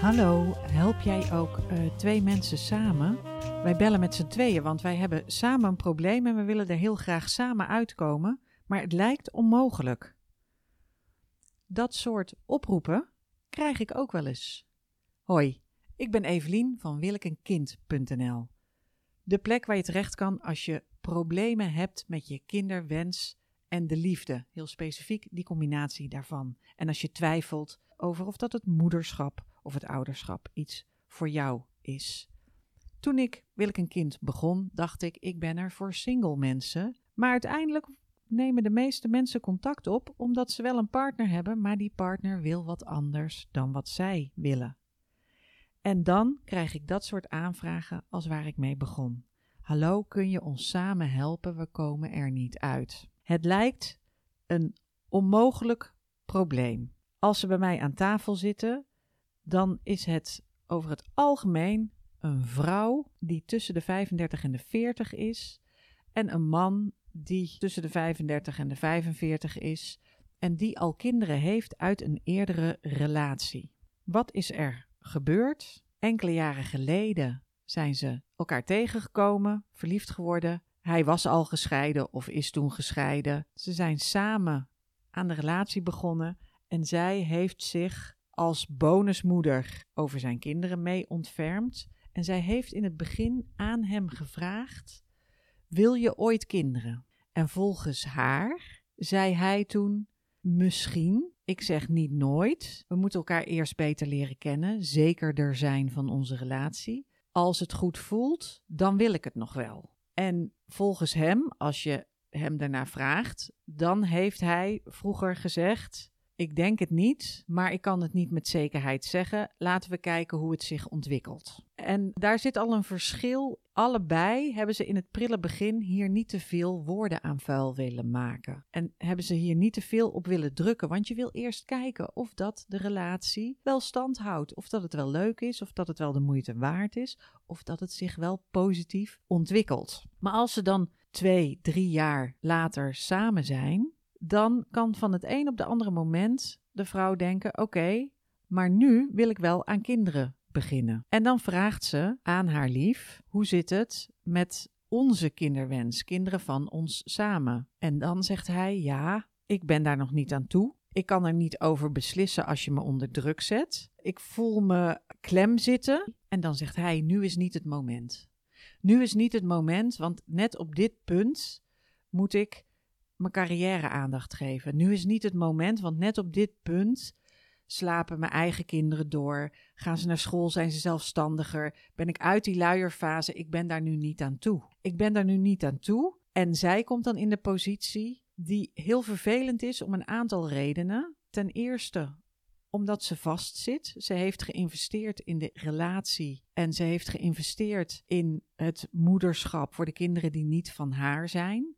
Hallo, help jij ook eh, twee mensen samen? Wij bellen met z'n tweeën, want wij hebben samen een probleem en we willen er heel graag samen uitkomen, maar het lijkt onmogelijk. Dat soort oproepen krijg ik ook wel eens. Hoi, ik ben Evelien van willekenkind.nl. De plek waar je terecht kan als je problemen hebt met je kinderwens en de liefde. Heel specifiek die combinatie daarvan. En als je twijfelt over of dat het moederschap of het ouderschap iets voor jou is. Toen ik Wil ik een kind begon, dacht ik, ik ben er voor single mensen. Maar uiteindelijk nemen de meeste mensen contact op omdat ze wel een partner hebben, maar die partner wil wat anders dan wat zij willen. En dan krijg ik dat soort aanvragen als waar ik mee begon. Hallo, kun je ons samen helpen? We komen er niet uit. Het lijkt een onmogelijk probleem. Als ze bij mij aan tafel zitten, dan is het over het algemeen een vrouw die tussen de 35 en de 40 is en een man die tussen de 35 en de 45 is en die al kinderen heeft uit een eerdere relatie. Wat is er gebeurd? Enkele jaren geleden zijn ze elkaar tegengekomen, verliefd geworden. Hij was al gescheiden of is toen gescheiden. Ze zijn samen aan de relatie begonnen en zij heeft zich als bonusmoeder over zijn kinderen mee ontfermd. En zij heeft in het begin aan hem gevraagd: Wil je ooit kinderen? En volgens haar zei hij toen: Misschien. Ik zeg niet nooit. We moeten elkaar eerst beter leren kennen, zekerder zijn van onze relatie. Als het goed voelt, dan wil ik het nog wel. En volgens hem, als je hem daarna vraagt, dan heeft hij vroeger gezegd: ik denk het niet, maar ik kan het niet met zekerheid zeggen. Laten we kijken hoe het zich ontwikkelt. En daar zit al een verschil. Allebei hebben ze in het prille begin hier niet te veel woorden aan vuil willen maken. En hebben ze hier niet te veel op willen drukken, want je wil eerst kijken of dat de relatie wel stand houdt. Of dat het wel leuk is, of dat het wel de moeite waard is, of dat het zich wel positief ontwikkelt. Maar als ze dan twee, drie jaar later samen zijn, dan kan van het een op de andere moment de vrouw denken: oké, maar nu wil ik wel aan kinderen beginnen. En dan vraagt ze aan haar lief: hoe zit het met onze kinderwens, kinderen van ons samen? En dan zegt hij: ja, ik ben daar nog niet aan toe. Ik kan er niet over beslissen als je me onder druk zet. Ik voel me klem zitten. En dan zegt hij: nu is niet het moment. Nu is niet het moment, want net op dit punt moet ik mijn carrière aandacht geven. Nu is niet het moment, want net op dit punt slapen mijn eigen kinderen door. Gaan ze naar school, zijn ze zelfstandiger. Ben ik uit die luierfase, ik ben daar nu niet aan toe. Ik ben daar nu niet aan toe. En zij komt dan in de positie die heel vervelend is om een aantal redenen. Ten eerste omdat ze vastzit. Ze heeft geïnvesteerd in de relatie en ze heeft geïnvesteerd in het moederschap voor de kinderen die niet van haar zijn.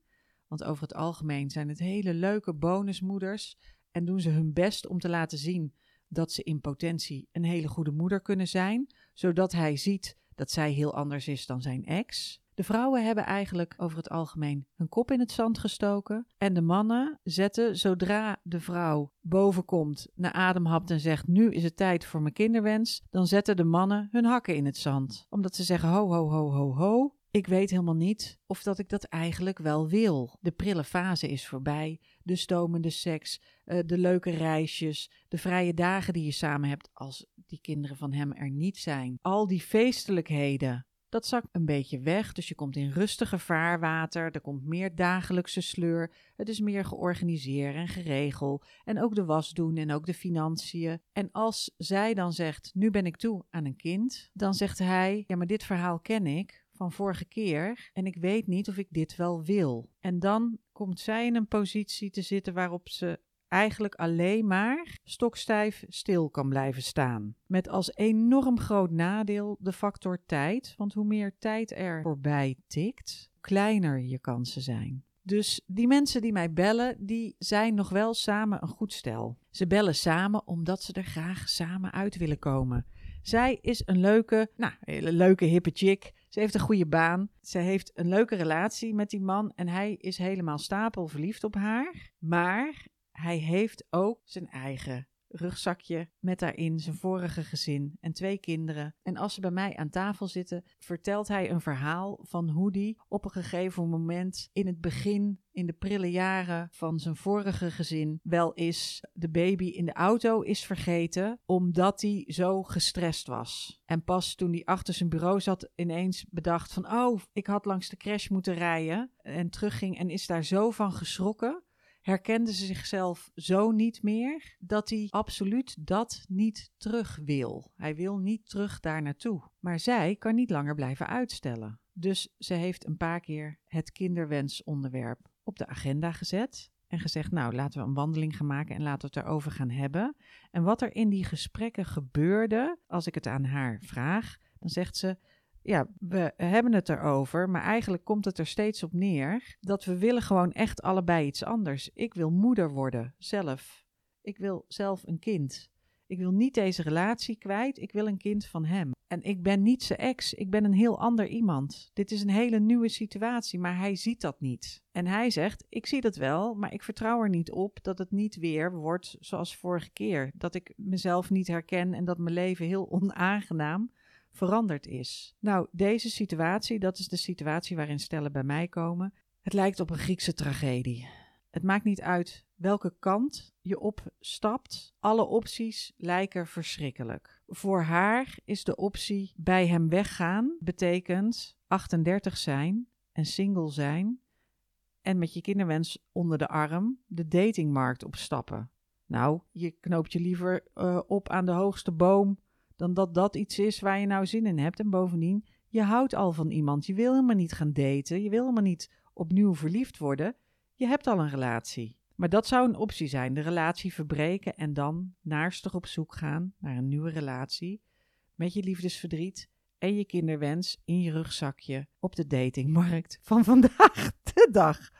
Want over het algemeen zijn het hele leuke bonusmoeders en doen ze hun best om te laten zien dat ze in potentie een hele goede moeder kunnen zijn, zodat hij ziet dat zij heel anders is dan zijn ex. De vrouwen hebben eigenlijk over het algemeen hun kop in het zand gestoken. En de mannen zetten zodra de vrouw bovenkomt, naar adem hapt en zegt: Nu is het tijd voor mijn kinderwens. Dan zetten de mannen hun hakken in het zand. Omdat ze zeggen: Ho, ho, ho, ho, ho. Ik weet helemaal niet of dat ik dat eigenlijk wel wil. De prille fase is voorbij. De stomende seks, uh, de leuke reisjes, de vrije dagen die je samen hebt als die kinderen van hem er niet zijn. Al die feestelijkheden, dat zakt een beetje weg. Dus je komt in rustiger vaarwater. Er komt meer dagelijkse sleur. Het is meer georganiseerd en geregeld. En ook de was doen en ook de financiën. En als zij dan zegt: Nu ben ik toe aan een kind, dan zegt hij: Ja, maar dit verhaal ken ik van vorige keer en ik weet niet of ik dit wel wil. En dan komt zij in een positie te zitten waarop ze eigenlijk alleen maar stokstijf stil kan blijven staan. Met als enorm groot nadeel de factor tijd, want hoe meer tijd er voorbij tikt, kleiner je kansen zijn. Dus die mensen die mij bellen, die zijn nog wel samen een goed stel. Ze bellen samen omdat ze er graag samen uit willen komen. Zij is een leuke, nou, hele leuke hippe chick. Ze heeft een goede baan. Ze heeft een leuke relatie met die man. En hij is helemaal stapel verliefd op haar. Maar hij heeft ook zijn eigen rugzakje met daarin zijn vorige gezin en twee kinderen. En als ze bij mij aan tafel zitten, vertelt hij een verhaal van hoe die op een gegeven moment in het begin, in de prille jaren van zijn vorige gezin, wel eens de baby in de auto is vergeten, omdat hij zo gestrest was. En pas toen hij achter zijn bureau zat, ineens bedacht van, oh, ik had langs de crash moeten rijden en terugging en is daar zo van geschrokken herkende ze zichzelf zo niet meer dat hij absoluut dat niet terug wil. Hij wil niet terug daar naartoe. Maar zij kan niet langer blijven uitstellen. Dus ze heeft een paar keer het kinderwensonderwerp op de agenda gezet. En gezegd, nou laten we een wandeling gaan maken en laten we het erover gaan hebben. En wat er in die gesprekken gebeurde, als ik het aan haar vraag, dan zegt ze: ja, we hebben het erover, maar eigenlijk komt het er steeds op neer dat we willen gewoon echt allebei iets anders. Ik wil moeder worden, zelf. Ik wil zelf een kind. Ik wil niet deze relatie kwijt, ik wil een kind van hem. En ik ben niet zijn ex, ik ben een heel ander iemand. Dit is een hele nieuwe situatie, maar hij ziet dat niet. En hij zegt: Ik zie dat wel, maar ik vertrouw er niet op dat het niet weer wordt zoals vorige keer. Dat ik mezelf niet herken en dat mijn leven heel onaangenaam veranderd is. Nou, deze situatie, dat is de situatie waarin stellen bij mij komen. Het lijkt op een Griekse tragedie. Het maakt niet uit welke kant je opstapt. Alle opties lijken verschrikkelijk. Voor haar is de optie bij hem weggaan, betekent 38 zijn en single zijn en met je kinderwens onder de arm de datingmarkt opstappen. Nou, je knoopt je liever uh, op aan de hoogste boom dan dat dat iets is waar je nou zin in hebt. En bovendien, je houdt al van iemand. Je wil helemaal niet gaan daten. Je wil helemaal niet opnieuw verliefd worden. Je hebt al een relatie. Maar dat zou een optie zijn: de relatie verbreken en dan naarstig op zoek gaan naar een nieuwe relatie. Met je liefdesverdriet en je kinderwens in je rugzakje op de datingmarkt van vandaag de dag.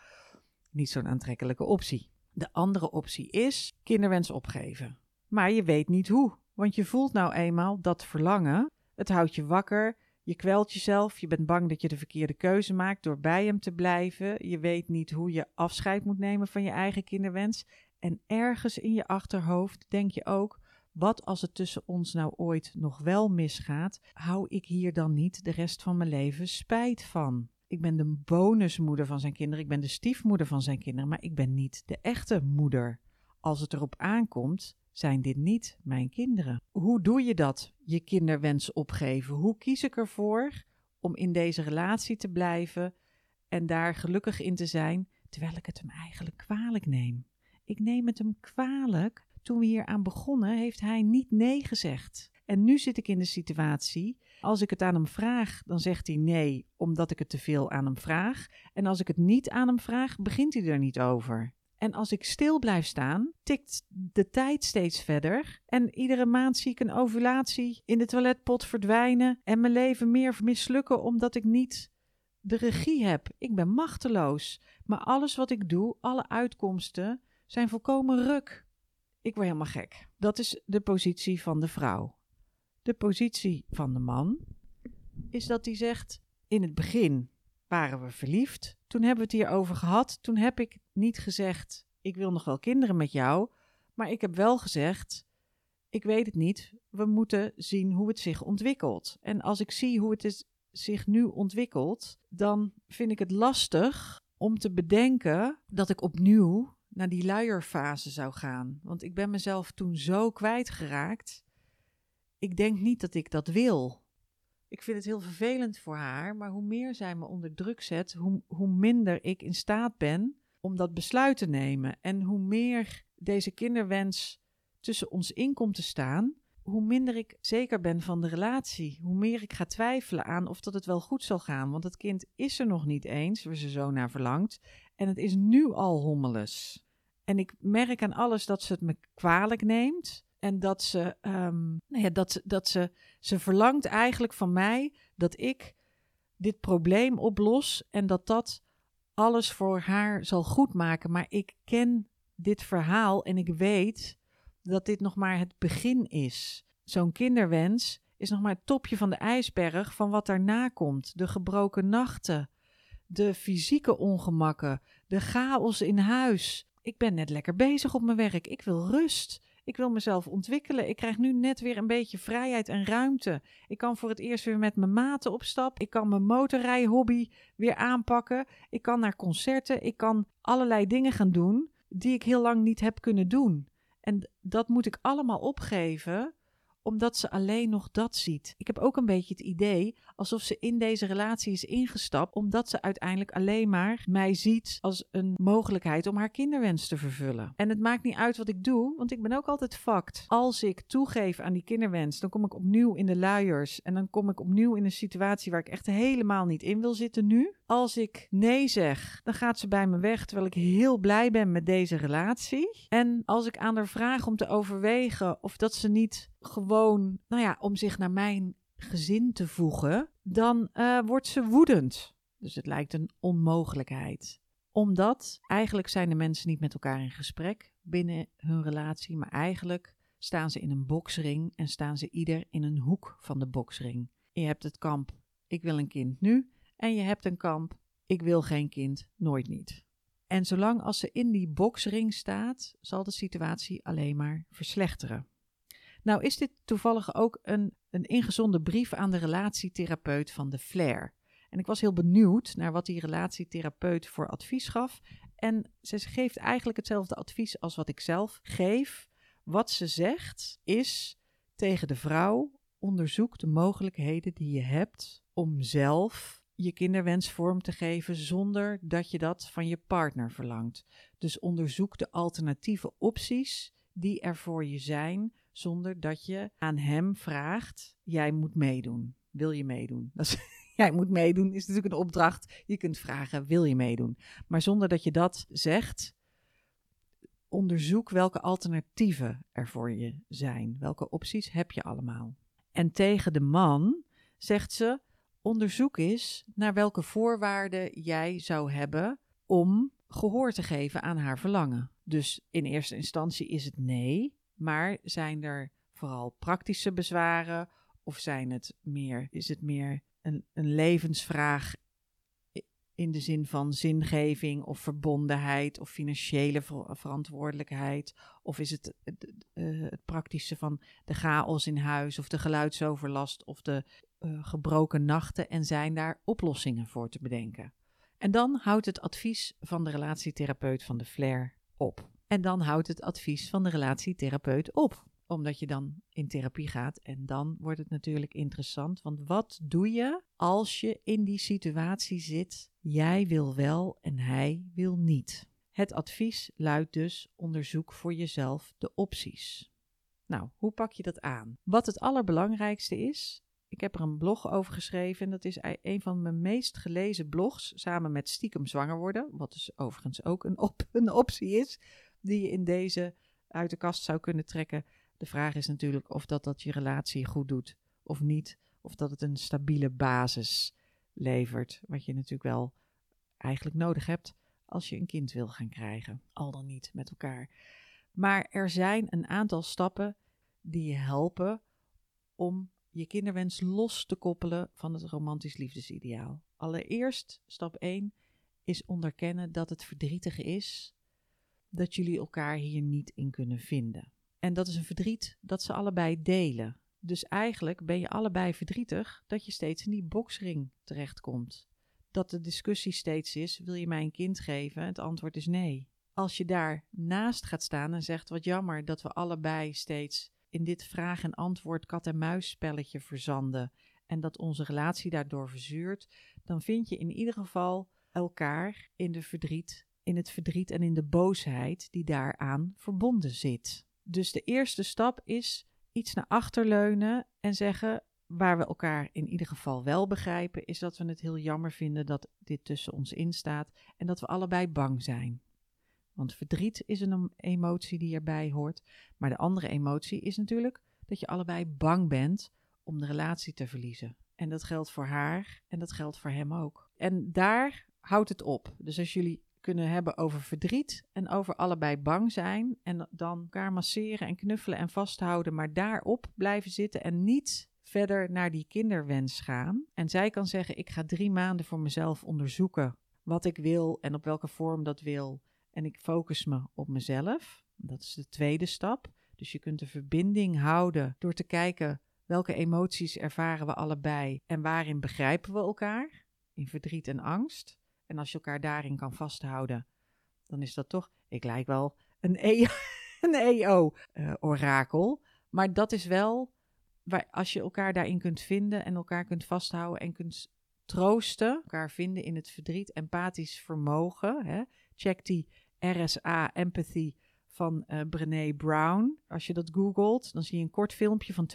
Niet zo'n aantrekkelijke optie. De andere optie is kinderwens opgeven. Maar je weet niet hoe. Want je voelt nou eenmaal dat verlangen. Het houdt je wakker. Je kwelt jezelf. Je bent bang dat je de verkeerde keuze maakt door bij hem te blijven. Je weet niet hoe je afscheid moet nemen van je eigen kinderwens. En ergens in je achterhoofd denk je ook: wat als het tussen ons nou ooit nog wel misgaat? Hou ik hier dan niet de rest van mijn leven spijt van? Ik ben de bonusmoeder van zijn kinderen. Ik ben de stiefmoeder van zijn kinderen. Maar ik ben niet de echte moeder. Als het erop aankomt, zijn dit niet mijn kinderen? Hoe doe je dat, je kinderwens opgeven? Hoe kies ik ervoor om in deze relatie te blijven en daar gelukkig in te zijn, terwijl ik het hem eigenlijk kwalijk neem? Ik neem het hem kwalijk. Toen we hier aan begonnen, heeft hij niet nee gezegd. En nu zit ik in de situatie. Als ik het aan hem vraag, dan zegt hij nee, omdat ik het te veel aan hem vraag. En als ik het niet aan hem vraag, begint hij er niet over. En als ik stil blijf staan, tikt de tijd steeds verder. En iedere maand zie ik een ovulatie in de toiletpot verdwijnen. En mijn leven meer mislukken omdat ik niet de regie heb. Ik ben machteloos. Maar alles wat ik doe, alle uitkomsten, zijn volkomen ruk. Ik word helemaal gek. Dat is de positie van de vrouw. De positie van de man is dat hij zegt: in het begin waren we verliefd. Toen hebben we het hierover gehad. Toen heb ik niet gezegd: Ik wil nog wel kinderen met jou. Maar ik heb wel gezegd: Ik weet het niet. We moeten zien hoe het zich ontwikkelt. En als ik zie hoe het is, zich nu ontwikkelt, dan vind ik het lastig om te bedenken dat ik opnieuw naar die luierfase zou gaan. Want ik ben mezelf toen zo kwijtgeraakt. Ik denk niet dat ik dat wil. Ik vind het heel vervelend voor haar, maar hoe meer zij me onder druk zet, hoe, hoe minder ik in staat ben om dat besluit te nemen. En hoe meer deze kinderwens tussen ons in komt te staan, hoe minder ik zeker ben van de relatie. Hoe meer ik ga twijfelen aan of dat het wel goed zal gaan. Want het kind is er nog niet eens, waar ze zo naar verlangt. En het is nu al hommeles. En ik merk aan alles dat ze het me kwalijk neemt. En dat ze, um, ja, dat, dat ze, ze verlangt eigenlijk van mij dat ik dit probleem oplos en dat dat alles voor haar zal goedmaken. Maar ik ken dit verhaal en ik weet dat dit nog maar het begin is. Zo'n kinderwens is nog maar het topje van de ijsberg van wat daarna komt. De gebroken nachten, de fysieke ongemakken, de chaos in huis. Ik ben net lekker bezig op mijn werk. Ik wil rust. Ik wil mezelf ontwikkelen. Ik krijg nu net weer een beetje vrijheid en ruimte. Ik kan voor het eerst weer met mijn maten op stap. Ik kan mijn motorrijhobby weer aanpakken. Ik kan naar concerten. Ik kan allerlei dingen gaan doen die ik heel lang niet heb kunnen doen. En dat moet ik allemaal opgeven omdat ze alleen nog dat ziet. Ik heb ook een beetje het idee alsof ze in deze relatie is ingestapt, omdat ze uiteindelijk alleen maar mij ziet als een mogelijkheid om haar kinderwens te vervullen. En het maakt niet uit wat ik doe, want ik ben ook altijd fact. Als ik toegeef aan die kinderwens, dan kom ik opnieuw in de luiers en dan kom ik opnieuw in een situatie waar ik echt helemaal niet in wil zitten nu. Als ik nee zeg, dan gaat ze bij me weg terwijl ik heel blij ben met deze relatie. En als ik aan haar vraag om te overwegen of dat ze niet gewoon, nou ja, om zich naar mijn gezin te voegen, dan uh, wordt ze woedend. Dus het lijkt een onmogelijkheid. Omdat eigenlijk zijn de mensen niet met elkaar in gesprek binnen hun relatie, maar eigenlijk staan ze in een boksring en staan ze ieder in een hoek van de boksring. Je hebt het kamp ik wil een kind nu en je hebt een kamp ik wil geen kind nooit niet. En zolang als ze in die boksring staat, zal de situatie alleen maar verslechteren. Nou is dit toevallig ook een, een ingezonden brief aan de relatietherapeut van de Flair. En ik was heel benieuwd naar wat die relatietherapeut voor advies gaf. En ze geeft eigenlijk hetzelfde advies als wat ik zelf geef. Wat ze zegt is tegen de vrouw: onderzoek de mogelijkheden die je hebt om zelf je kinderwens vorm te geven zonder dat je dat van je partner verlangt. Dus onderzoek de alternatieve opties die er voor je zijn, zonder dat je aan hem vraagt: jij moet meedoen. Wil je meedoen? Dat jij moet meedoen is natuurlijk een opdracht. Je kunt vragen: wil je meedoen? Maar zonder dat je dat zegt, onderzoek welke alternatieven er voor je zijn. Welke opties heb je allemaal? En tegen de man zegt ze: onderzoek eens naar welke voorwaarden jij zou hebben om gehoor te geven aan haar verlangen. Dus in eerste instantie is het nee, maar zijn er vooral praktische bezwaren of zijn het meer, is het meer een, een levensvraag in de zin van zingeving of verbondenheid of financiële verantwoordelijkheid? Of is het het, uh, het, praktische van de chaos in huis of de geluidsoverlast of de uh, gebroken nachten en zijn daar oplossingen voor te bedenken? En dan houdt het advies van de relatietherapeut van de Flair op. En dan houdt het advies van de relatietherapeut op. Omdat je dan in therapie gaat en dan wordt het natuurlijk interessant. Want wat doe je als je in die situatie zit? Jij wil wel en hij wil niet. Het advies luidt dus: onderzoek voor jezelf de opties. Nou, hoe pak je dat aan? Wat het allerbelangrijkste is, ik heb er een blog over geschreven. En dat is een van mijn meest gelezen blogs. Samen met Stiekem Zwanger worden. Wat dus overigens ook een, op, een optie is. Die je in deze uit de kast zou kunnen trekken. De vraag is natuurlijk of dat, dat je relatie goed doet of niet. Of dat het een stabiele basis levert. Wat je natuurlijk wel eigenlijk nodig hebt als je een kind wil gaan krijgen. Al dan niet met elkaar. Maar er zijn een aantal stappen die je helpen om je kinderwens los te koppelen van het romantisch liefdesideaal. Allereerst, stap 1, is onderkennen dat het verdrietig is dat jullie elkaar hier niet in kunnen vinden. En dat is een verdriet dat ze allebei delen. Dus eigenlijk ben je allebei verdrietig dat je steeds in die boksring terechtkomt. Dat de discussie steeds is: wil je mij een kind geven? Het antwoord is nee. Als je daar naast gaat staan en zegt: wat jammer dat we allebei steeds in dit vraag- en antwoord kat-en-muis spelletje verzanden en dat onze relatie daardoor verzuurt, dan vind je in ieder geval elkaar in de verdriet, in het verdriet en in de boosheid die daaraan verbonden zit. Dus de eerste stap is iets naar achter leunen en zeggen waar we elkaar in ieder geval wel begrijpen, is dat we het heel jammer vinden dat dit tussen ons instaat en dat we allebei bang zijn. Want verdriet is een emotie die erbij hoort. Maar de andere emotie is natuurlijk dat je allebei bang bent om de relatie te verliezen. En dat geldt voor haar en dat geldt voor hem ook. En daar houdt het op. Dus als jullie kunnen hebben over verdriet en over allebei bang zijn en dan elkaar masseren en knuffelen en vasthouden, maar daarop blijven zitten en niet verder naar die kinderwens gaan. En zij kan zeggen: Ik ga drie maanden voor mezelf onderzoeken wat ik wil en op welke vorm dat wil. En ik focus me op mezelf. Dat is de tweede stap. Dus je kunt de verbinding houden door te kijken welke emoties ervaren we allebei en waarin begrijpen we elkaar, in verdriet en angst. En als je elkaar daarin kan vasthouden, dan is dat toch, ik lijk wel een, e een EO-orakel. Eh, maar dat is wel, waar, als je elkaar daarin kunt vinden en elkaar kunt vasthouden en kunt troosten, elkaar vinden in het verdriet, empathisch vermogen. Hè? Check die RSA, empathy van uh, Brené Brown. Als je dat googelt, dan zie je een kort filmpje van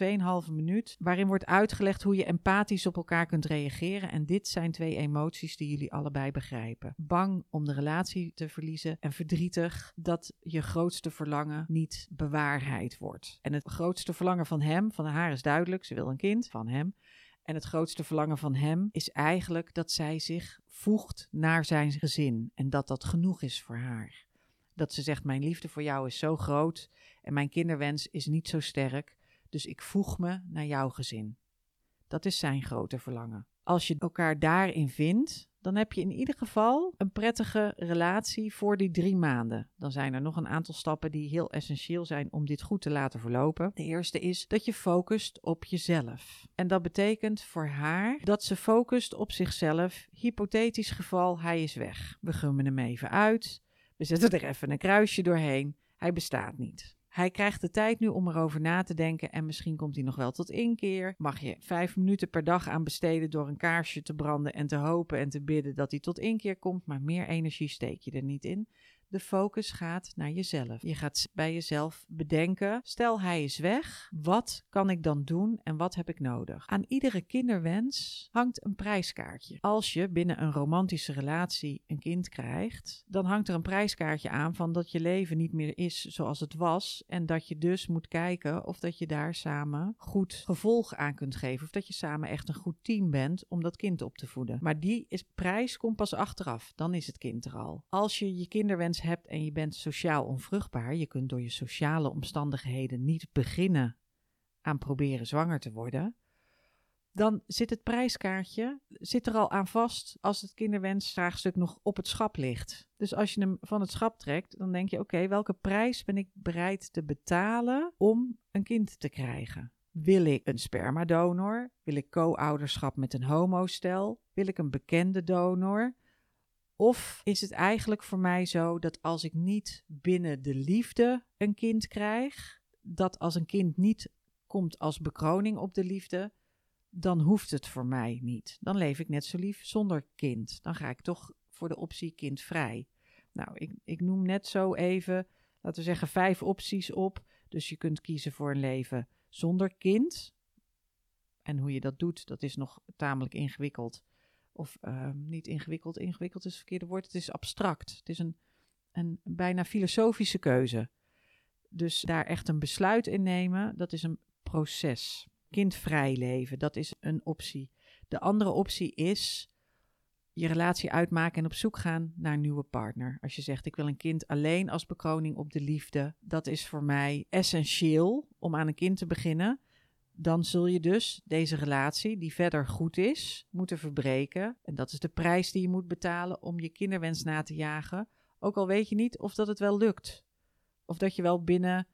2,5 minuut. Waarin wordt uitgelegd hoe je empathisch op elkaar kunt reageren. En dit zijn twee emoties die jullie allebei begrijpen: bang om de relatie te verliezen en verdrietig dat je grootste verlangen niet bewaarheid wordt. En het grootste verlangen van hem, van haar is duidelijk: ze wil een kind van hem. En het grootste verlangen van hem is eigenlijk dat zij zich voegt naar zijn gezin en dat dat genoeg is voor haar. Dat ze zegt: Mijn liefde voor jou is zo groot en mijn kinderwens is niet zo sterk, dus ik voeg me naar jouw gezin. Dat is zijn grote verlangen. Als je elkaar daarin vindt, dan heb je in ieder geval een prettige relatie voor die drie maanden. Dan zijn er nog een aantal stappen die heel essentieel zijn om dit goed te laten verlopen. De eerste is dat je focust op jezelf. En dat betekent voor haar dat ze focust op zichzelf. Hypothetisch geval, hij is weg. We gummen hem even uit. We zetten er even een kruisje doorheen. Hij bestaat niet. Hij krijgt de tijd nu om erover na te denken en misschien komt hij nog wel tot inkeer. Mag je vijf minuten per dag aan besteden door een kaarsje te branden en te hopen en te bidden dat hij tot inkeer komt, maar meer energie steek je er niet in. De focus gaat naar jezelf. Je gaat bij jezelf bedenken: stel hij is weg, wat kan ik dan doen en wat heb ik nodig? Aan iedere kinderwens hangt een prijskaartje. Als je binnen een romantische relatie een kind krijgt, dan hangt er een prijskaartje aan van dat je leven niet meer is zoals het was en dat je dus moet kijken of dat je daar samen goed gevolg aan kunt geven of dat je samen echt een goed team bent om dat kind op te voeden. Maar die is, prijs komt pas achteraf, dan is het kind er al. Als je je kinderwens hebt en je bent sociaal onvruchtbaar, je kunt door je sociale omstandigheden niet beginnen aan proberen zwanger te worden, dan zit het prijskaartje zit er al aan vast als het kinderwensvraagstuk nog op het schap ligt. Dus als je hem van het schap trekt, dan denk je: oké, welke prijs ben ik bereid te betalen om een kind te krijgen? Wil ik een spermadonor? Wil ik co-ouderschap met een homostel? Wil ik een bekende donor? Of is het eigenlijk voor mij zo dat als ik niet binnen de liefde een kind krijg, dat als een kind niet komt als bekroning op de liefde, dan hoeft het voor mij niet. Dan leef ik net zo lief zonder kind. Dan ga ik toch voor de optie kindvrij. Nou, ik, ik noem net zo even, laten we zeggen, vijf opties op. Dus je kunt kiezen voor een leven zonder kind. En hoe je dat doet, dat is nog tamelijk ingewikkeld of uh, niet ingewikkeld, ingewikkeld is het verkeerde woord, het is abstract. Het is een, een bijna filosofische keuze. Dus daar echt een besluit in nemen, dat is een proces. Kindvrij leven, dat is een optie. De andere optie is je relatie uitmaken en op zoek gaan naar een nieuwe partner. Als je zegt, ik wil een kind alleen als bekroning op de liefde, dat is voor mij essentieel om aan een kind te beginnen dan zul je dus deze relatie, die verder goed is, moeten verbreken. En dat is de prijs die je moet betalen om je kinderwens na te jagen. Ook al weet je niet of dat het wel lukt. Of dat je wel binnen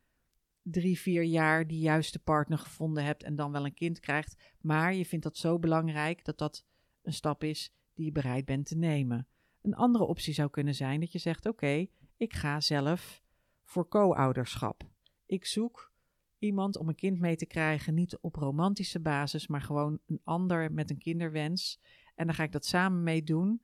drie, vier jaar die juiste partner gevonden hebt en dan wel een kind krijgt. Maar je vindt dat zo belangrijk dat dat een stap is die je bereid bent te nemen. Een andere optie zou kunnen zijn dat je zegt: Oké, ik ga zelf voor co-ouderschap. Ik zoek iemand om een kind mee te krijgen, niet op romantische basis, maar gewoon een ander met een kinderwens. En dan ga ik dat samen mee doen.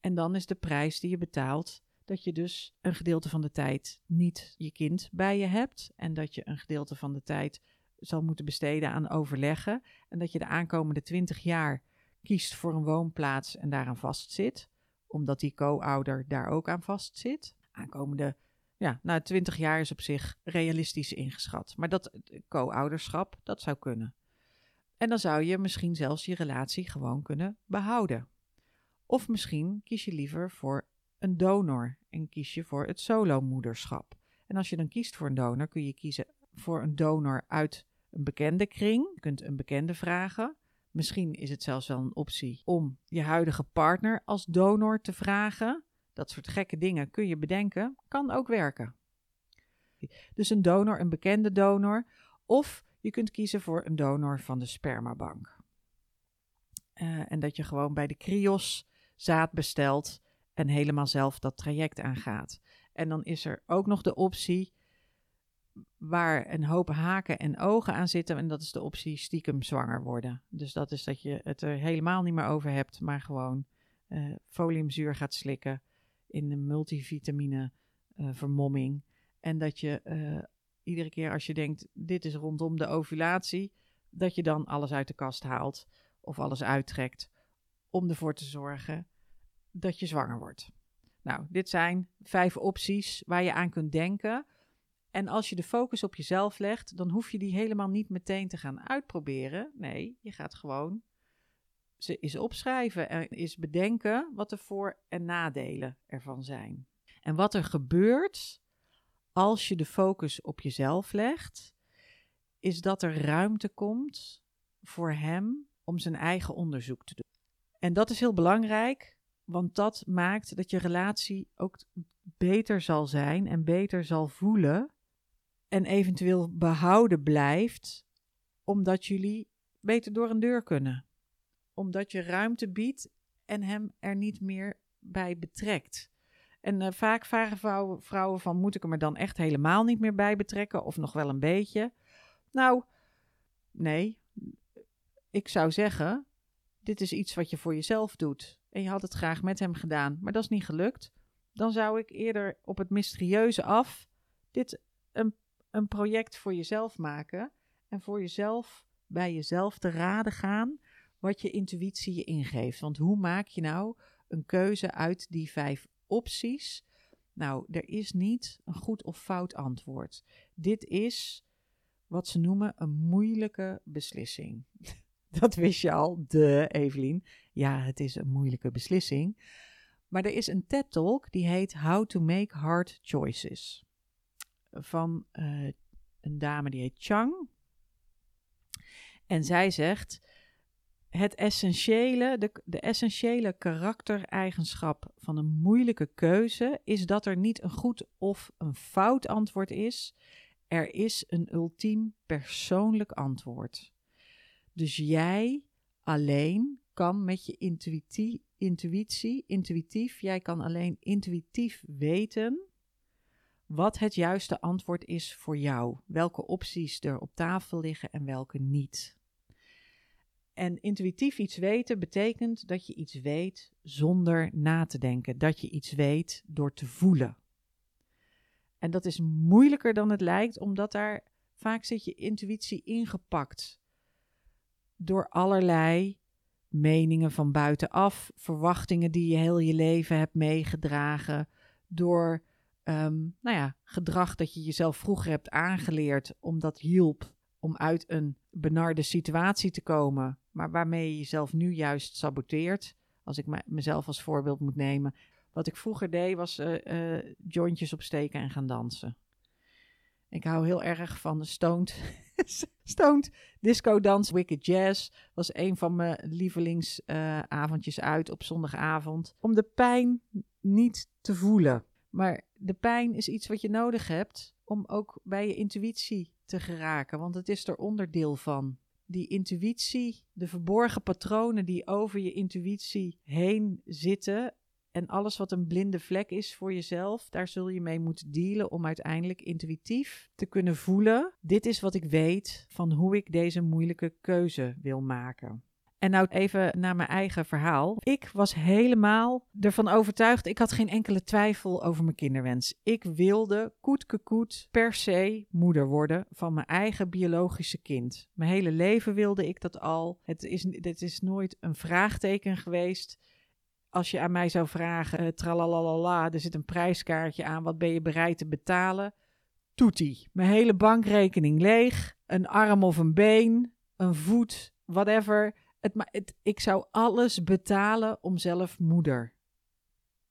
En dan is de prijs die je betaalt dat je dus een gedeelte van de tijd niet je kind bij je hebt. En dat je een gedeelte van de tijd zal moeten besteden aan overleggen. En dat je de aankomende twintig jaar kiest voor een woonplaats en daaraan vastzit. Omdat die co-ouder daar ook aan vastzit. Aankomende ja, nou, 20 jaar is op zich realistisch ingeschat. Maar dat co-ouderschap, dat zou kunnen. En dan zou je misschien zelfs je relatie gewoon kunnen behouden. Of misschien kies je liever voor een donor en kies je voor het solomoederschap. En als je dan kiest voor een donor, kun je kiezen voor een donor uit een bekende kring. Je kunt een bekende vragen. Misschien is het zelfs wel een optie om je huidige partner als donor te vragen. Dat soort gekke dingen kun je bedenken, kan ook werken. Dus een donor, een bekende donor. Of je kunt kiezen voor een donor van de spermabank. Uh, en dat je gewoon bij de Krios zaad bestelt en helemaal zelf dat traject aangaat. En dan is er ook nog de optie waar een hoop haken en ogen aan zitten. En dat is de optie stiekem zwanger worden. Dus dat is dat je het er helemaal niet meer over hebt, maar gewoon uh, foliumzuur gaat slikken in de multivitamine uh, vermomming. En dat je uh, iedere keer als je denkt, dit is rondom de ovulatie, dat je dan alles uit de kast haalt of alles uittrekt om ervoor te zorgen dat je zwanger wordt. Nou, dit zijn vijf opties waar je aan kunt denken. En als je de focus op jezelf legt, dan hoef je die helemaal niet meteen te gaan uitproberen. Nee, je gaat gewoon ze eens opschrijven en eens bedenken wat de voor- en nadelen ervan zijn. En wat er gebeurt als je de focus op jezelf legt, is dat er ruimte komt voor hem om zijn eigen onderzoek te doen. En dat is heel belangrijk, want dat maakt dat je relatie ook beter zal zijn en beter zal voelen en eventueel behouden blijft, omdat jullie beter door een deur kunnen. Omdat je ruimte biedt en hem er niet meer bij betrekt. En uh, vaak vragen vrouwen, vrouwen van, moet ik hem er dan echt helemaal niet meer bij betrekken of nog wel een beetje? Nou, nee. Ik zou zeggen, dit is iets wat je voor jezelf doet. En je had het graag met hem gedaan, maar dat is niet gelukt. Dan zou ik eerder op het mysterieuze af dit een, een project voor jezelf maken. En voor jezelf bij jezelf te raden gaan wat je intuïtie je ingeeft. Want hoe maak je nou een keuze uit die vijf opties? Nou, er is niet een goed of fout antwoord. Dit is wat ze noemen een moeilijke beslissing. Dat wist je al, de Evelien. Ja, het is een moeilijke beslissing. Maar er is een TED-talk die heet How to Make Hard Choices. Van uh, een dame die heet Chang. En zij zegt: Het essentiële, de, de essentiële karaktereigenschap van een moeilijke keuze is dat er niet een goed of een fout antwoord is. Er is een ultiem persoonlijk antwoord. Dus jij alleen kan met je intuïtie, intuïtie, intuïtief, jij kan alleen intuïtief weten wat het juiste antwoord is voor jou. Welke opties er op tafel liggen en welke niet. En intuïtief iets weten betekent dat je iets weet zonder na te denken. Dat je iets weet door te voelen. En dat is moeilijker dan het lijkt, omdat daar vaak zit je intuïtie ingepakt door allerlei meningen van buitenaf, verwachtingen die je heel je leven hebt meegedragen, door um, nou ja, gedrag dat je jezelf vroeger hebt aangeleerd, omdat hielp om uit een benarde situatie te komen, maar waarmee je jezelf nu juist saboteert. Als ik mezelf als voorbeeld moet nemen. Wat ik vroeger deed was uh, uh, jointjes opsteken en gaan dansen. Ik hou heel erg van de stoned, stoned disco dans. Wicked Jazz was een van mijn lievelingsavondjes uh, uit op zondagavond. Om de pijn niet te voelen. Maar de pijn is iets wat je nodig hebt om ook bij je intuïtie te geraken. Want het is er onderdeel van. Die intuïtie, de verborgen patronen die over je intuïtie heen zitten en alles wat een blinde vlek is voor jezelf, daar zul je mee moeten dealen om uiteindelijk intuïtief te kunnen voelen: dit is wat ik weet van hoe ik deze moeilijke keuze wil maken. En nou even naar mijn eigen verhaal. Ik was helemaal ervan overtuigd. Ik had geen enkele twijfel over mijn kinderwens. Ik wilde koet per se moeder worden van mijn eigen biologische kind. Mijn hele leven wilde ik dat al. Het is, het is nooit een vraagteken geweest als je aan mij zou vragen, uh, tralalala, er zit een prijskaartje aan, wat ben je bereid te betalen? Toetie. Mijn hele bankrekening leeg, een arm of een been, een voet, whatever. Het, ik zou alles betalen om zelf moeder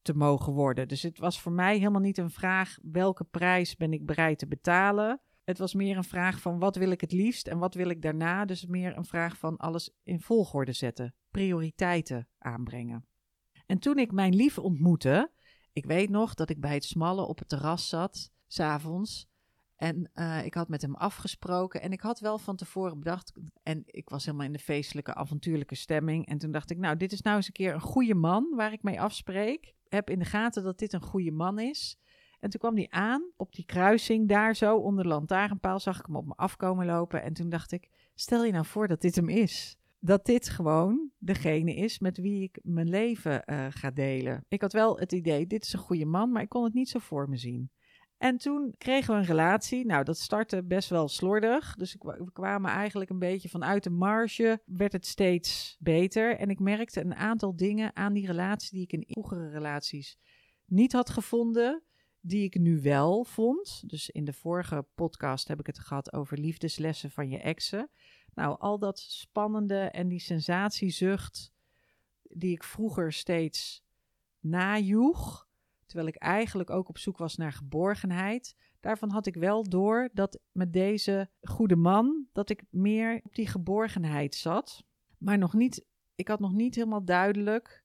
te mogen worden. Dus het was voor mij helemaal niet een vraag welke prijs ben ik bereid te betalen. Het was meer een vraag van wat wil ik het liefst en wat wil ik daarna. Dus meer een vraag van alles in volgorde zetten, prioriteiten aanbrengen. En toen ik mijn lief ontmoette, ik weet nog dat ik bij het smalle op het terras zat, s'avonds. En uh, ik had met hem afgesproken en ik had wel van tevoren bedacht. En ik was helemaal in de feestelijke, avontuurlijke stemming. En toen dacht ik, nou, dit is nou eens een keer een goede man waar ik mee afspreek. Heb in de gaten dat dit een goede man is. En toen kwam hij aan op die kruising daar zo onder de lantaarnpaal. Zag ik hem op me afkomen lopen. En toen dacht ik, stel je nou voor dat dit hem is. Dat dit gewoon degene is met wie ik mijn leven uh, ga delen. Ik had wel het idee, dit is een goede man, maar ik kon het niet zo voor me zien. En toen kregen we een relatie. Nou, dat startte best wel slordig. Dus we kwamen eigenlijk een beetje vanuit de marge. Werd het steeds beter. En ik merkte een aantal dingen aan die relatie die ik in vroegere relaties niet had gevonden. Die ik nu wel vond. Dus in de vorige podcast heb ik het gehad over liefdeslessen van je exen. Nou, al dat spannende en die sensatiezucht die ik vroeger steeds najoeg Terwijl ik eigenlijk ook op zoek was naar geborgenheid. Daarvan had ik wel door dat met deze goede man, dat ik meer op die geborgenheid zat. Maar nog niet, ik had nog niet helemaal duidelijk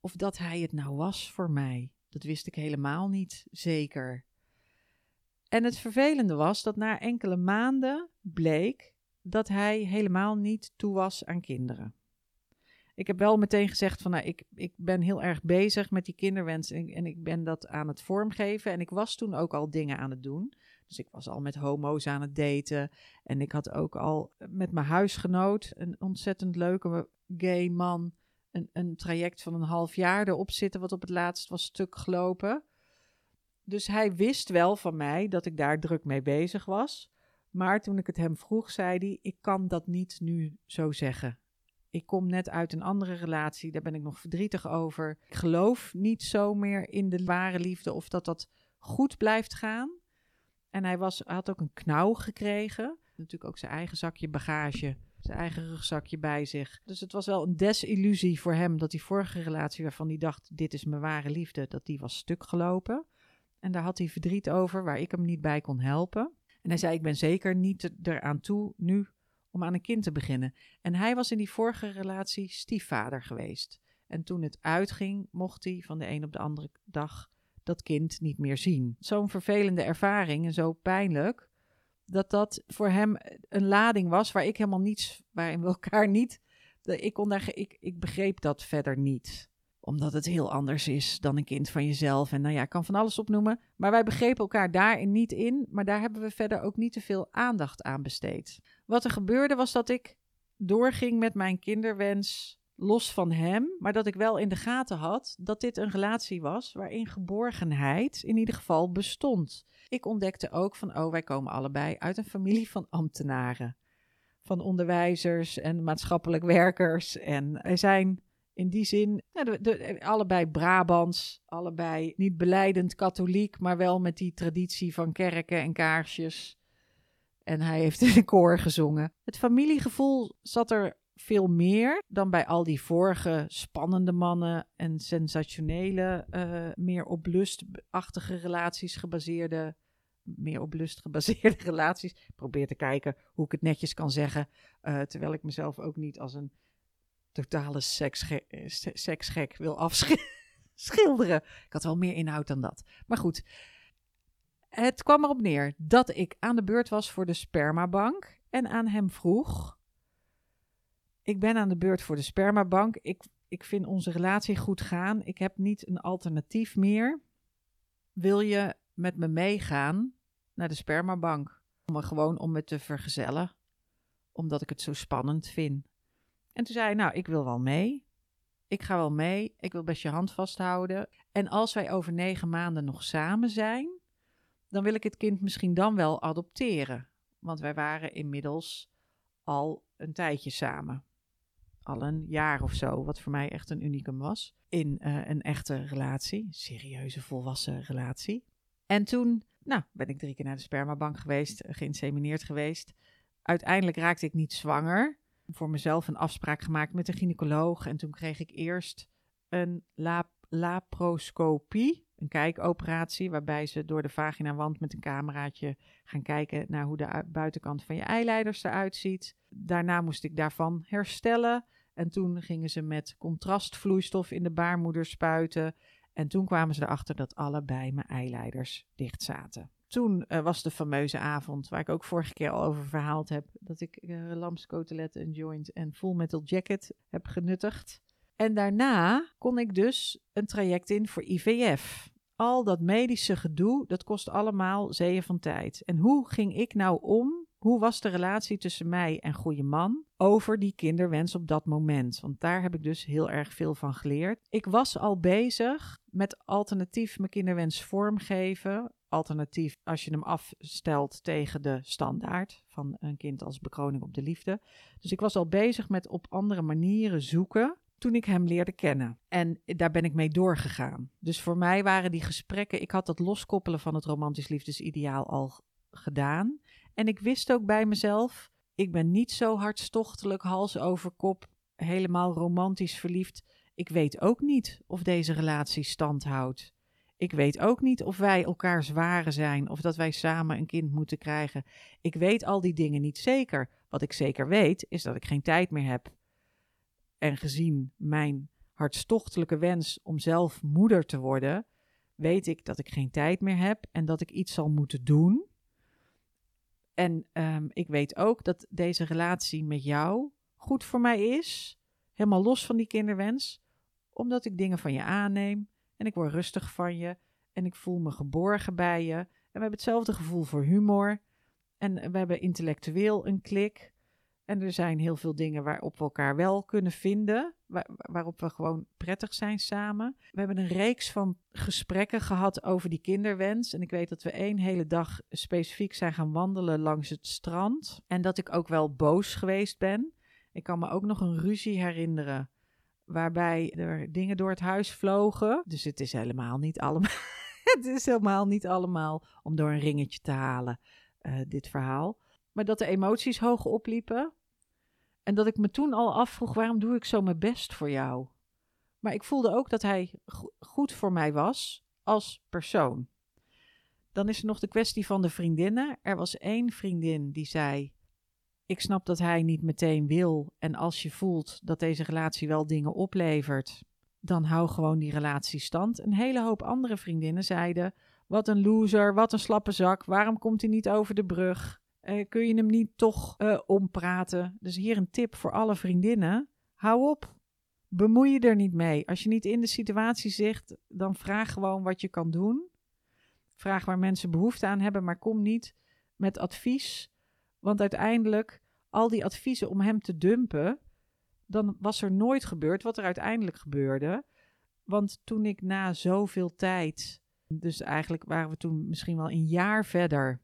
of dat hij het nou was voor mij. Dat wist ik helemaal niet zeker. En het vervelende was dat na enkele maanden bleek dat hij helemaal niet toe was aan kinderen. Ik heb wel meteen gezegd van, nou, ik, ik ben heel erg bezig met die kinderwens en, en ik ben dat aan het vormgeven. En ik was toen ook al dingen aan het doen. Dus ik was al met homo's aan het daten. En ik had ook al met mijn huisgenoot, een ontzettend leuke gay man, een, een traject van een half jaar erop zitten, wat op het laatst was stuk gelopen. Dus hij wist wel van mij dat ik daar druk mee bezig was. Maar toen ik het hem vroeg, zei hij: Ik kan dat niet nu zo zeggen ik kom net uit een andere relatie, daar ben ik nog verdrietig over. Ik geloof niet zo meer in de ware liefde of dat dat goed blijft gaan. En hij, was, had ook een knauw gekregen. Natuurlijk ook zijn eigen zakje bagage, zijn eigen rugzakje bij zich. Dus het was wel een desillusie voor hem dat die vorige relatie waarvan hij dacht, dit is mijn ware liefde, dat die was stuk gelopen. En daar had hij verdriet over, waar ik hem niet bij kon helpen. En hij zei, ik ben zeker niet eraan toe nu om aan een kind te beginnen. En hij was in die vorige relatie stiefvader geweest. En toen het uitging, mocht hij van de een op de andere dag dat kind niet meer zien. Zo'n vervelende ervaring en zo pijnlijk, dat dat voor hem een lading was waar ik helemaal niets, waarin we elkaar niet, ik, kon daar, ik, ik begreep dat verder niet omdat het heel anders is dan een kind van jezelf. En nou ja, ik kan van alles opnoemen. Maar wij begrepen elkaar daarin niet in. Maar daar hebben we verder ook niet te veel aandacht aan besteed. Wat er gebeurde was dat ik doorging met mijn kinderwens los van hem. Maar dat ik wel in de gaten had dat dit een relatie was waarin geborgenheid in ieder geval bestond. Ik ontdekte ook van, oh, wij komen allebei uit een familie van ambtenaren. Van onderwijzers en maatschappelijk werkers. En er zijn in die zin, de, allebei Brabants, allebei niet beleidend katholiek, maar wel met die traditie van kerken en kaarsjes. En hij heeft in de koor gezongen. Het familiegevoel zat er veel meer dan bij al die vorige spannende mannen en sensationele, uh, meer op lustachtige relaties gebaseerde, meer op lust gebaseerde relaties. Ik probeer te kijken hoe ik het netjes kan zeggen, uh, terwijl ik mezelf ook niet als een totale seksgek wil afschilderen. Ik had wel meer inhoud dan dat. Maar goed, het kwam erop neer dat ik aan de beurt was voor de spermabank en aan hem vroeg: Ik ben aan de beurt voor de spermabank. Ik, ik vind onze relatie goed gaan. Ik heb niet een alternatief meer. Wil je met me meegaan naar de spermabank? Om me gewoon om me te vergezellen, omdat ik het zo spannend vind. En toen zei hij, nou, ik wil wel mee. Ik ga wel mee. Ik wil best je hand vasthouden. En als wij over negen maanden nog samen zijn, dan wil ik het kind misschien dan wel adopteren. Want wij waren inmiddels al een tijdje samen. Al een jaar of zo, wat voor mij echt een unicum was. In uh, een echte relatie, serieuze volwassen relatie. En toen, nou, ben ik drie keer naar de spermabank geweest, geïnsemineerd geweest. Uiteindelijk raakte ik niet zwanger voor mezelf een afspraak gemaakt met een gynaecoloog. En toen kreeg ik eerst een lap een kijkoperatie, waarbij ze door de vaginawand met een cameraatje gaan kijken naar hoe de buitenkant van je eileiders eruit ziet. Daarna moest ik daarvan herstellen. En toen gingen ze met contrastvloeistof in de baarmoeder spuiten. En toen kwamen ze erachter dat allebei mijn eileiders dicht zaten. toen uh, was de fameuze avond, waar ik ook vorige keer al over verhaald heb, dat ik uh, lamskoteletten, een joint en full metal jacket heb genuttigd. En daarna kon ik dus een traject in voor IVF. Al dat medische gedoe, dat kost allemaal zeeën van tijd. En hoe ging ik nou om? Hoe was de relatie tussen mij en goede man over die kinderwens op dat moment? Want daar heb ik dus heel erg veel van geleerd. Ik was al bezig met alternatief mijn kinderwens vormgeven. Alternatief als je hem afstelt tegen de standaard van een kind als bekroning op de liefde. Dus ik was al bezig met op andere manieren zoeken toen ik hem leerde kennen. En daar ben ik mee doorgegaan. Dus voor mij waren die gesprekken, ik had dat loskoppelen van het romantisch liefdesideaal al gedaan. En ik wist ook bij mezelf, ik ben niet zo hartstochtelijk, hals over kop, helemaal romantisch verliefd. Ik weet ook niet of deze relatie stand houdt. Ik weet ook niet of wij elkaar zware zijn of dat wij samen een kind moeten krijgen. Ik weet al die dingen niet zeker. Wat ik zeker weet is dat ik geen tijd meer heb. En gezien mijn hartstochtelijke wens om zelf moeder te worden, weet ik dat ik geen tijd meer heb en dat ik iets zal moeten doen. En um, ik weet ook dat deze relatie met jou goed voor mij is, helemaal los van die kinderwens, omdat ik dingen van je aanneem en ik word rustig van je en ik voel me geborgen bij je. En we hebben hetzelfde gevoel voor humor en we hebben intellectueel een klik. En er zijn heel veel dingen waarop we elkaar wel kunnen vinden, waarop we gewoon prettig zijn samen. We hebben een reeks van gesprekken gehad over die kinderwens. En ik weet dat we één hele dag specifiek zijn gaan wandelen langs het strand. En dat ik ook wel boos geweest ben. Ik kan me ook nog een ruzie herinneren waarbij er dingen door het huis vlogen. Dus het is helemaal niet allemaal, het is helemaal niet allemaal om door een ringetje te halen, uh, dit verhaal. Maar dat de emoties hoog opliepen. En dat ik me toen al afvroeg, waarom doe ik zo mijn best voor jou? Maar ik voelde ook dat hij goed voor mij was als persoon. Dan is er nog de kwestie van de vriendinnen. Er was één vriendin die zei: Ik snap dat hij niet meteen wil. En als je voelt dat deze relatie wel dingen oplevert, dan hou gewoon die relatie stand. Een hele hoop andere vriendinnen zeiden: Wat een loser, wat een slappe zak, waarom komt hij niet over de brug? Uh, kun je hem niet toch uh, ompraten? Dus hier een tip voor alle vriendinnen. Hou op. Bemoei je er niet mee. Als je niet in de situatie zit, dan vraag gewoon wat je kan doen. Vraag waar mensen behoefte aan hebben, maar kom niet met advies. Want uiteindelijk, al die adviezen om hem te dumpen, dan was er nooit gebeurd wat er uiteindelijk gebeurde. Want toen ik na zoveel tijd, dus eigenlijk waren we toen misschien wel een jaar verder,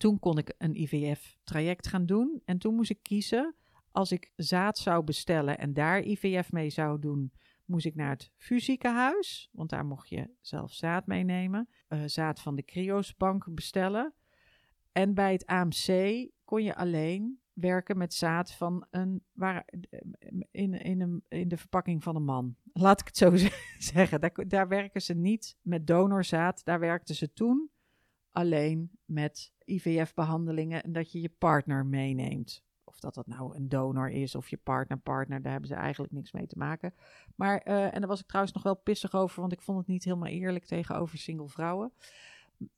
toen kon ik een IVF-traject gaan doen. En toen moest ik kiezen, als ik zaad zou bestellen en daar IVF mee zou doen, moest ik naar het fusiekenhuis, want daar mocht je zelf zaad meenemen. Uh, zaad van de Criosbank bestellen. En bij het AMC kon je alleen werken met zaad van een, waar, in, in, een, in de verpakking van een man. Laat ik het zo zeggen. Daar, daar werken ze niet met donorzaad. Daar werkten ze toen alleen met IVF-behandelingen en dat je je partner meeneemt. Of dat dat nou een donor is of je partner-partner, daar hebben ze eigenlijk niks mee te maken. Maar, uh, en daar was ik trouwens nog wel pissig over, want ik vond het niet helemaal eerlijk tegenover single vrouwen.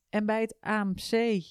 En bij het AMC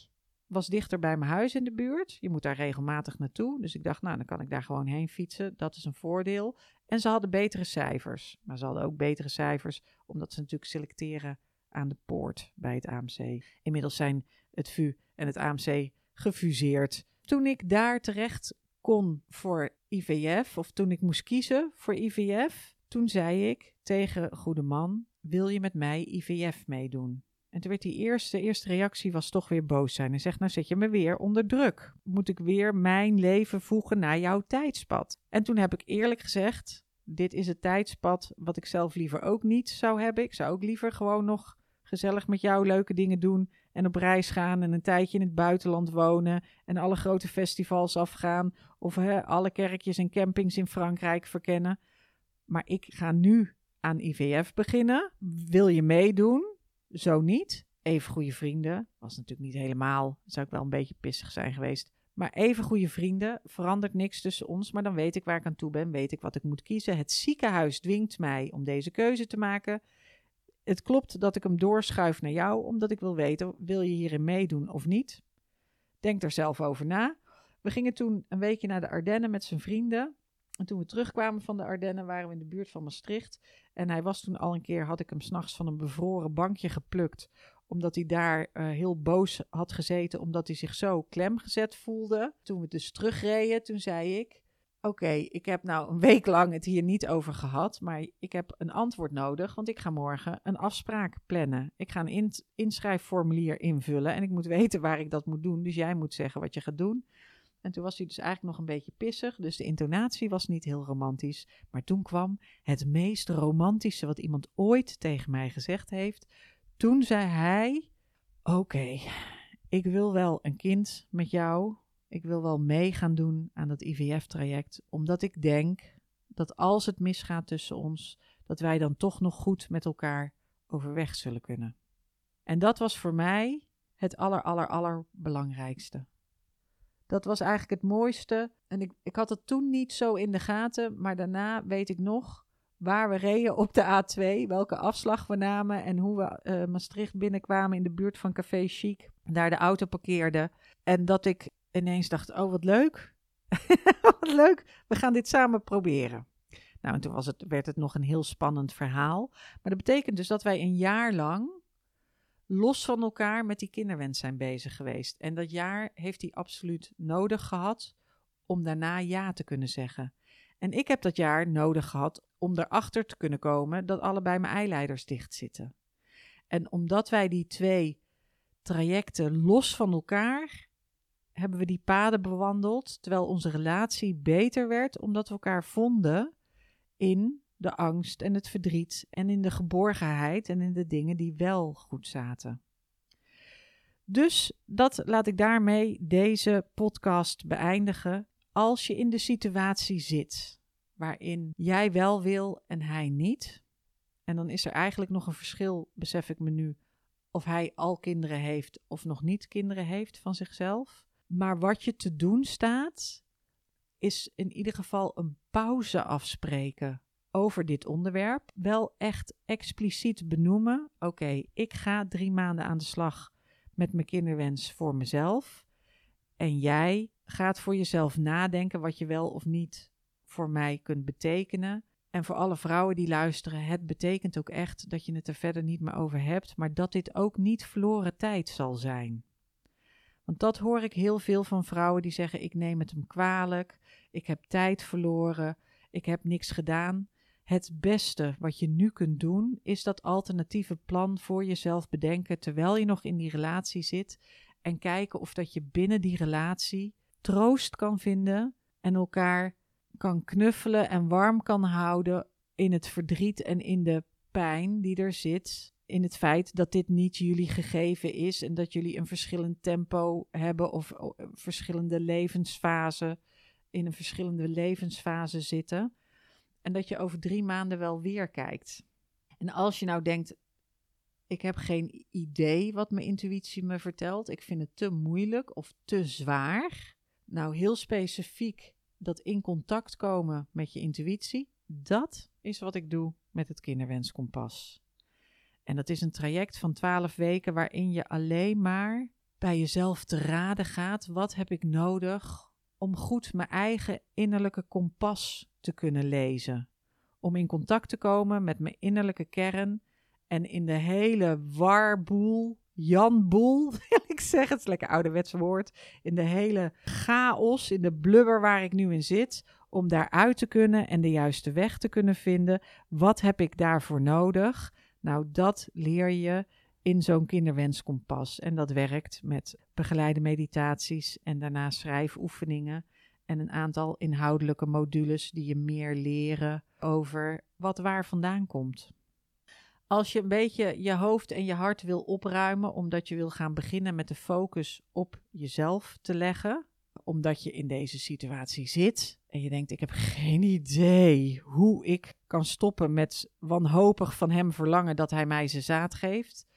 was dichter bij mijn huis in de buurt. Je moet daar regelmatig naartoe. Dus ik dacht, nou, dan kan ik daar gewoon heen fietsen. Dat is een voordeel. En ze hadden betere cijfers. Maar ze hadden ook betere cijfers, omdat ze natuurlijk selecteren aan de poort bij het AMC. Inmiddels zijn het VU en het AMC gefuseerd. Toen ik daar terecht kon voor IVF, of toen ik moest kiezen voor IVF, toen zei ik tegen goede man: Wil je met mij IVF meedoen? En toen werd die eerste, eerste reactie was toch weer boos zijn. En zegt, nou zet je me weer onder druk. Moet ik weer mijn leven voegen naar jouw tijdspad? En toen heb ik eerlijk gezegd, dit is het tijdspad wat ik zelf liever ook niet zou hebben. Ik zou ook liever gewoon nog gezellig met jou leuke dingen doen en op reis gaan en een tijdje in het buitenland wonen en alle grote festivals afgaan of hè, alle kerkjes en campings in Frankrijk verkennen. Maar ik ga nu aan IVF beginnen. Wil je meedoen? Zo niet. Even goede vrienden. Was natuurlijk niet helemaal. Zou ik wel een beetje pissig zijn geweest. Maar even goede vrienden. Verandert niks tussen ons. Maar dan weet ik waar ik aan toe ben. Weet ik wat ik moet kiezen. Het ziekenhuis dwingt mij om deze keuze te maken Het klopt dat ik hem doorschuif naar jou, omdat ik wil weten, wil je hierin meedoen of niet? Denk er zelf over na. We gingen toen een weekje naar de Ardennen met zijn vrienden. En toen we terugkwamen van de Ardennen waren we in de buurt van Maastricht. En hij was toen al een keer, had ik hem s'nachts van een bevroren bankje geplukt. Omdat hij daar uh, heel boos had gezeten, omdat hij zich zo klemgezet voelde. Toen we dus terugreden, toen zei ik... Oké, ik heb nou een week lang het hier niet over gehad, maar ik heb een antwoord nodig, want ik ga morgen een afspraak plannen. Ik ga een in inschrijfformulier invullen en ik moet weten waar ik dat moet doen. Dus jij moet zeggen wat je gaat doen. En toen was hij dus eigenlijk nog een beetje pissig, dus de intonatie was niet heel romantisch. Maar toen kwam het meest romantische wat iemand ooit tegen mij gezegd heeft. Toen zei hij: Oké, ik wil wel een kind met jou. Ik wil wel mee gaan doen aan dat IVF-traject, omdat ik denk dat als het misgaat tussen ons, dat wij dan toch nog goed met elkaar overweg zullen kunnen. En dat was voor mij het aller, aller. Dat was eigenlijk het mooiste. En ik, ik had het toen niet zo in de gaten, maar daarna weet ik nog waar we reden op de A2, welke afslag we namen en hoe we uh, Maastricht binnenkwamen in de buurt van Café Chic. Daar de auto parkeerden. En dat ik ineens dacht, oh wat leuk. wat leuk, we gaan dit samen proberen. Nou, en toen was het, werd het nog een heel spannend verhaal. Maar dat betekent dus dat wij een jaar lang los van elkaar met die kinderwens zijn bezig geweest. En dat jaar heeft hij absoluut nodig gehad om daarna ja te kunnen zeggen. En ik heb dat jaar nodig gehad om erachter te kunnen komen dat allebei mijn eileiders dicht zitten. En omdat wij die twee trajecten los van elkaar hebben we die paden bewandeld, terwijl onze relatie beter werd omdat we elkaar vonden in de angst en het verdriet en in de geborgenheid en in de dingen die wel goed zaten. Dus dat laat ik daarmee deze podcast beëindigen. Als je in de situatie zit waarin jij wel wil en hij niet, en dan is er eigenlijk nog een verschil, besef ik me nu, of hij al kinderen heeft of nog niet kinderen heeft van zichzelf. Maar wat je te doen staat, is in ieder geval een pauze afspreken over dit onderwerp. Wel echt expliciet benoemen: oké, ik ga drie maanden aan de slag met mijn kinderwens voor mezelf. En jij gaat voor jezelf nadenken wat je wel of niet voor mij kunt betekenen. En voor alle vrouwen die luisteren, het betekent ook echt dat je het er verder niet meer over hebt, maar dat dit ook niet verloren tijd zal zijn. Want dat hoor ik heel veel van vrouwen die zeggen: Ik neem het hem kwalijk, ik heb tijd verloren, ik heb niks gedaan. Het beste wat je nu kunt doen, is dat alternatieve plan voor jezelf bedenken terwijl je nog in die relatie zit. En kijken of dat je binnen die relatie troost kan vinden en elkaar kan knuffelen en warm kan houden in het verdriet en in de pijn die er zit. In het feit dat dit niet jullie gegeven is en dat jullie een verschillend tempo hebben of verschillende levensfasen in een verschillende levensfase zitten. En dat je over drie maanden wel weer kijkt. En als je nou denkt, ik heb geen idee wat mijn intuïtie me vertelt, ik vind het te moeilijk of te zwaar. Nou, heel specifiek dat in contact komen met je intuïtie, dat is wat ik doe met het kinderwenskompas. En dat is een traject van twaalf weken waarin je alleen maar bij jezelf te raden gaat: wat heb ik nodig om goed mijn eigen innerlijke kompas te kunnen lezen. Om in contact te komen met mijn innerlijke kern en in de hele warboel, janboel, wil ik zeggen, het is lekker ouderwets woord, in de hele chaos, in de blubber waar ik nu in zit, om daaruit te kunnen en de juiste weg te kunnen vinden. Wat heb ik daarvoor nodig? Nou, dat leer je in zo'n kinderwenskompas. En dat werkt met begeleide meditaties en daarna schrijfoefeningen en een aantal inhoudelijke modules die je meer leren over wat waar vandaan komt. Als je een beetje je hoofd en je hart wil opruimen, omdat je wil gaan beginnen met de focus op jezelf te leggen, omdat je in deze situatie zit en je denkt: ik heb geen idee hoe ik kan stoppen met wanhopig van hem verlangen dat hij mij zijn zaad geeft.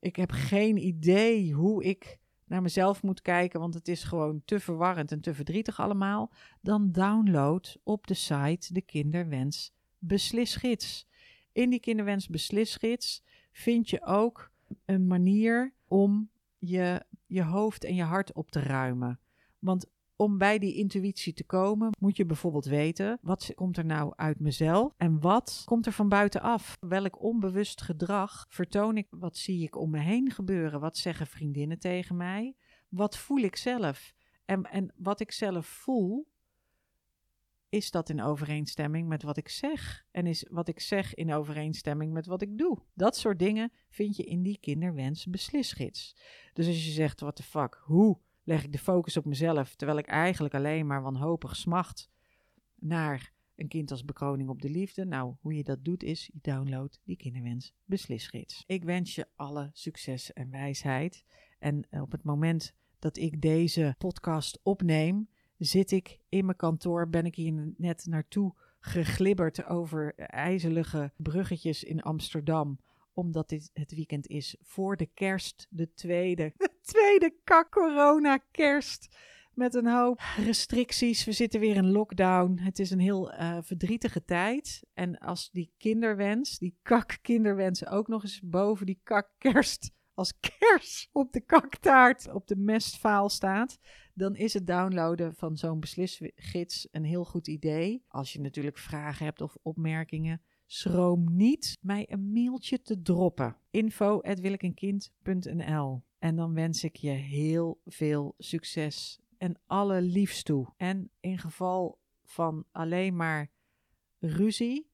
Ik heb geen idee hoe ik naar mezelf moet kijken, want het is gewoon te verwarrend en te verdrietig allemaal. Dan download op de site de Kinderwens Beslisgids. In die kinderwens beslisgids vind je ook een manier om je, je hoofd en je hart op te ruimen. Want om bij die intuïtie te komen, moet je bijvoorbeeld weten: wat komt er nou uit mezelf en wat komt er van buitenaf? Welk onbewust gedrag vertoon ik? Wat zie ik om me heen gebeuren? Wat zeggen vriendinnen tegen mij? Wat voel ik zelf? En, en wat ik zelf voel, is dat in overeenstemming met wat ik zeg? En is wat ik zeg in overeenstemming met wat ik doe? Dat soort dingen vind je in die kinderwens beslisgids. Dus als je zegt, what the fuck, hoe leg ik de focus op mezelf, terwijl ik eigenlijk alleen maar wanhopig smacht naar een kind als bekroning op de liefde. Nou, hoe je dat doet is, je download die kinderwens beslisgids. Ik wens je alle succes en wijsheid. En op het moment dat ik deze podcast opneem, zit ik in mijn kantoor, ben ik hier net naartoe geglibberd over ijzelige bruggetjes in Amsterdam omdat dit het weekend is voor de kerst, de tweede, de tweede kak corona kerst. Met een hoop restricties. We zitten weer in lockdown. Het is een heel uh, verdrietige tijd. En als die kinderwens, die kak kinderwens ook nog eens boven die kak kerst als kers op de kaktaart op de mestvaal staat, dan is het downloaden van zo'n beslisgids een heel goed idee. Als je natuurlijk vragen hebt of opmerkingen, schroom niet mij een mailtje te droppen. info.willekenkind.nl En dan wens ik je heel veel succes en alle liefst toe. En in geval van alleen maar ruzie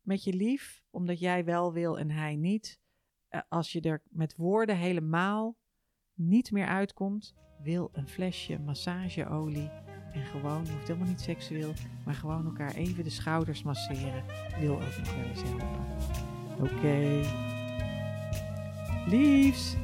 met je lief, omdat jij wel wil en hij niet, eh, als je er met woorden helemaal niet meer uitkomt, wil een flesje massageolie en gewoon, hoeft helemaal niet seksueel, maar gewoon elkaar even de schouders masseren, wil ook nog wel eens helpen. Oké. Okay. Liefs!